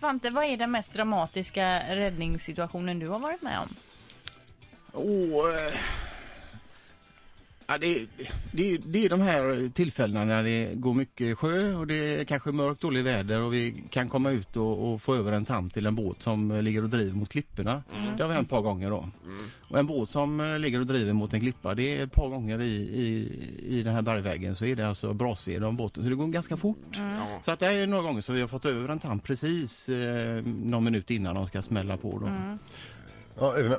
Svante, vad är den mest dramatiska räddningssituationen du har varit med om? Åh, eh, ja, det, det, det är de här tillfällena när det går mycket sjö och det är kanske mörkt, dåligt väder och vi kan komma ut och, och få över en tam till en båt som ligger och driver mot klipporna. Det har vi hänt ett par gånger då. Och en båt som eh, ligger och driver mot en klippa, det är ett par gånger i, i, i den här bergvägen så är det alltså brasved om båten så det går ganska fort. Så att det här är några gånger som vi har fått över en tam precis eh, någon minut innan de ska smälla på då.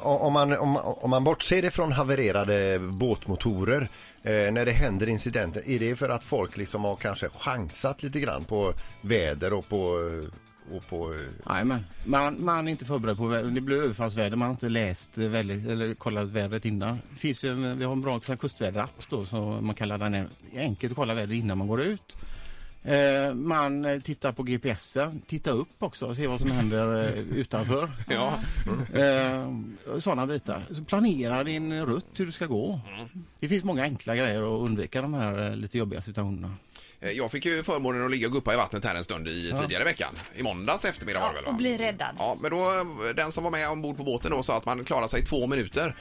Om man, om, om man bortser ifrån havererade båtmotorer eh, när det händer incidenter, är det för att folk liksom har kanske chansat lite grann på väder och på, eh, och på eh, Nej, men man, man är inte förberedd på väder. Det blir överfallsväder. Man har inte läst eh, väldigt, eller kollat vädret innan. Det finns ju, vi har en bra kustväderapp då som man kan ladda ner. Det är enkelt att kolla vädret innan man går ut. Eh, man eh, tittar på GPSen, tittar upp också och ser vad som händer eh, utanför. Ja. Eh, sådana bitar. Så planera din rutt, hur du ska gå. Det finns många enkla grejer att undvika de här lite jobbiga situationerna. Jag fick ju förmånen att ligga och guppa i vattnet här en stund i tidigare i veckan. I måndags eftermiddag var det väl va? Och bli räddad. Ja, men då, den som var med ombord på båten då sa att man klarar sig i två minuter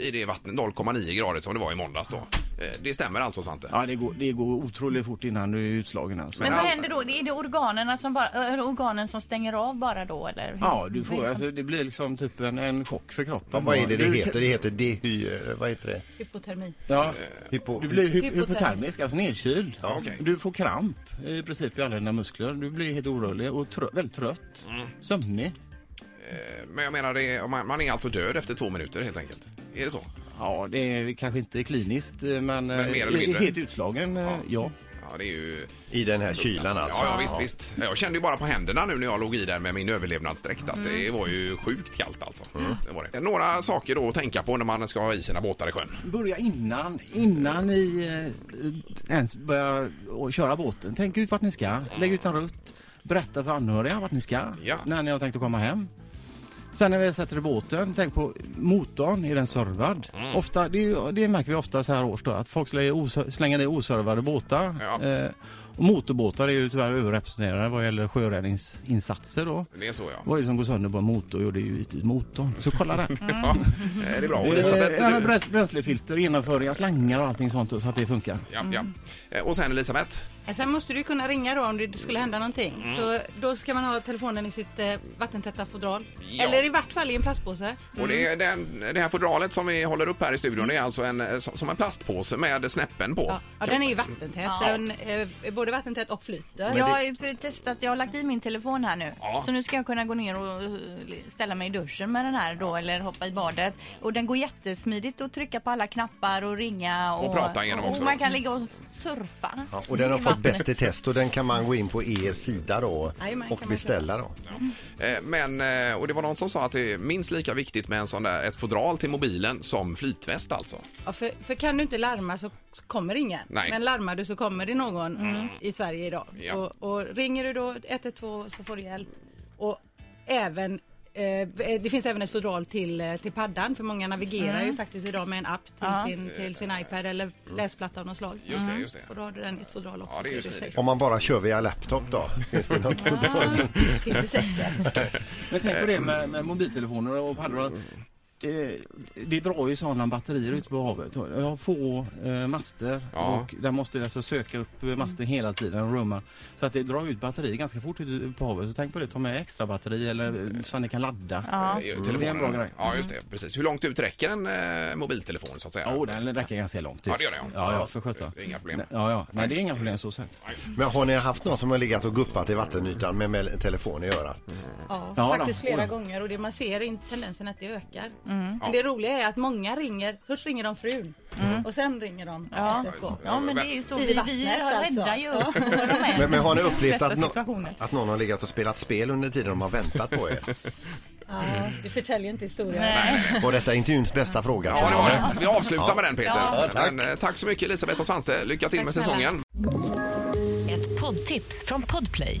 i det vattnet, 0,9 grader som det var i måndags då. Eh, Det stämmer alltså Svante? Ja, det går, det går otroligt fort innan du är utslagen alltså. Men Men vad all- händer då? Är det organen som, bara, är det organen som stänger av bara då eller? hur? Ja, du får, Liksom- alltså, det blir liksom typ en, en chock för kroppen. vad är det det Du- heter? Det heter dehy... eh, Vad heter det? Hypotermi. Ja, Hypo... du blir hy Hypotermi. hypotermisk, alltså nedkyld. Ja, okej. Du får kramp i princip i alla dina muskler. Du blir helt orörlig och trö väldigt trött. Mm. Sömnig. Eh, Men jag menar, det man är alltså död efter två minuter helt enkelt? Är det så? Ja, det är kanske inte kliniskt eh, men, Men mer eh, eller mindre? helt utslagen, eh, ja. Ja, det är ju... I den här kylan alltså? Ja, ja visst, visst. Jag kände ju bara på händerna nu när jag låg i där med min överlevnadsdräkt att Mm. det var ju sjukt kallt alltså. Det var det. Några saker då att tänka på när man ska ha i sina båtar i sjön. Börja innan, innan ni eh, ens börjar köra båten. Tänk ut vart ni ska, lägg ut en rutt, berätta för anhöriga vart ni ska Ja. när ni har tänkt att komma hem. Sen när vi sätter i båten, tänk på motorn, är den servad? Mm. Ofta, det, det märker vi ofta så här års då, att folk slänger, slänger ner oservade båtar. Ja. Eh, och motorbåtar är ju tyvärr överrepresenterade vad gäller sjöräddningsinsatser då. Det är så ja. Vad är det som går sönder på en motor? Jo, det är ju givetvis motorn. Så kolla den. ja. eh, Det är bra. Och Elisabeth, Eh, du... bränslefilter, genomföringar, slangar och allting sånt så att det funkar. Ja, ja. Eh, Och sen Elisabeth. Sen måste du kunna ringa då om det skulle hända någonting. Så då ska man ha telefonen i sitt eh, vattentäta fodral. Ja. Eller i vart fall i en plastpåse. Och det, är den, det här fodralet som vi håller upp här i studion det är alltså en, eh, som som en plastpåse med snäppen på. Ja, ja den är ju vattentät. Så Ja. den är både vattentät och flyter. Jag har ju testat, jag har lagt i min telefon här nu. Ja. Så nu ska jag kunna gå ner och eh, ställa mig i duschen med den här då eller hoppa i badet. Och den går jättesmidigt att trycka på alla knappar och ringa. Och, Och prata igenom och också. man kan ligga och surfa. Ja, och den har fått bäst i test och den kan man gå in på er sida då Jajamän, och beställa då. Eh, Men, eh, och det var någon som sa att det är minst lika viktigt med en sån där, ett fodral till mobilen som flytväst alltså. Ja, för, för kan du inte larma så kommer ingen. Nej. Men larmar du så kommer det någon i Sverige idag. Ja. Och, och ringer du då 112 så får du hjälp. Och även det finns även ett fodral till, eh, till paddan för många navigerar ju faktiskt idag med en app till, Ja. sin, till sin iPad eller läsplatta av något slag. Just det, just det. Och då har du den i ett fodral också. Ja, det. Om man bara kör via laptop då? Finns det något Ja, finns det säkert. Men tänk på det med, med mobiltelefoner och paddor. Eh, det drar ju sådana batterier ute på havet. Jag har få eh, master Ja. och där måste jag alltså söka upp eh, masten hela tiden, rumma. Så att det drar ut batterier ganska fort ute på havet. Så tänk på det, ta med extra batteri eller eh, så att ni kan ladda. Ja. Eh, Det är en telefonen. bra grej. Ja, just det. Precis. Hur långt ut räcker en eh, mobiltelefon så att säga? Jo, den räcker ganska långt ut. Ja, det gör den, ja. Ja, för sjutton. Är inga problem. Ja, ja. Nej, det är inga problem så sett. Men har ni haft någon som har legat och guppat i vattenytan med, med telefon i örat? Ja, Ja, faktiskt då. flera gånger och det man ser tendensen att det ökar. Men det roliga är att många ringer, först ringer de frun och sen ringer de Ja. efterpå. ja, men det är ju så. Vi, vi alltså. räddar ju Ja. här Men, men har ni upplevt att, no att någon har legat och spelat spel under tiden de har väntat på er? Ja, det förtäljer inte historien. Nej. Var detta intervjuns bästa fråga? Ja, det var det. Vi avslutar med den Peter. Ja. tack. Men, eh, tack så mycket Elisabeth och Svante. Lycka till Tack med snälla. säsongen. Ett poddtips från Podplay.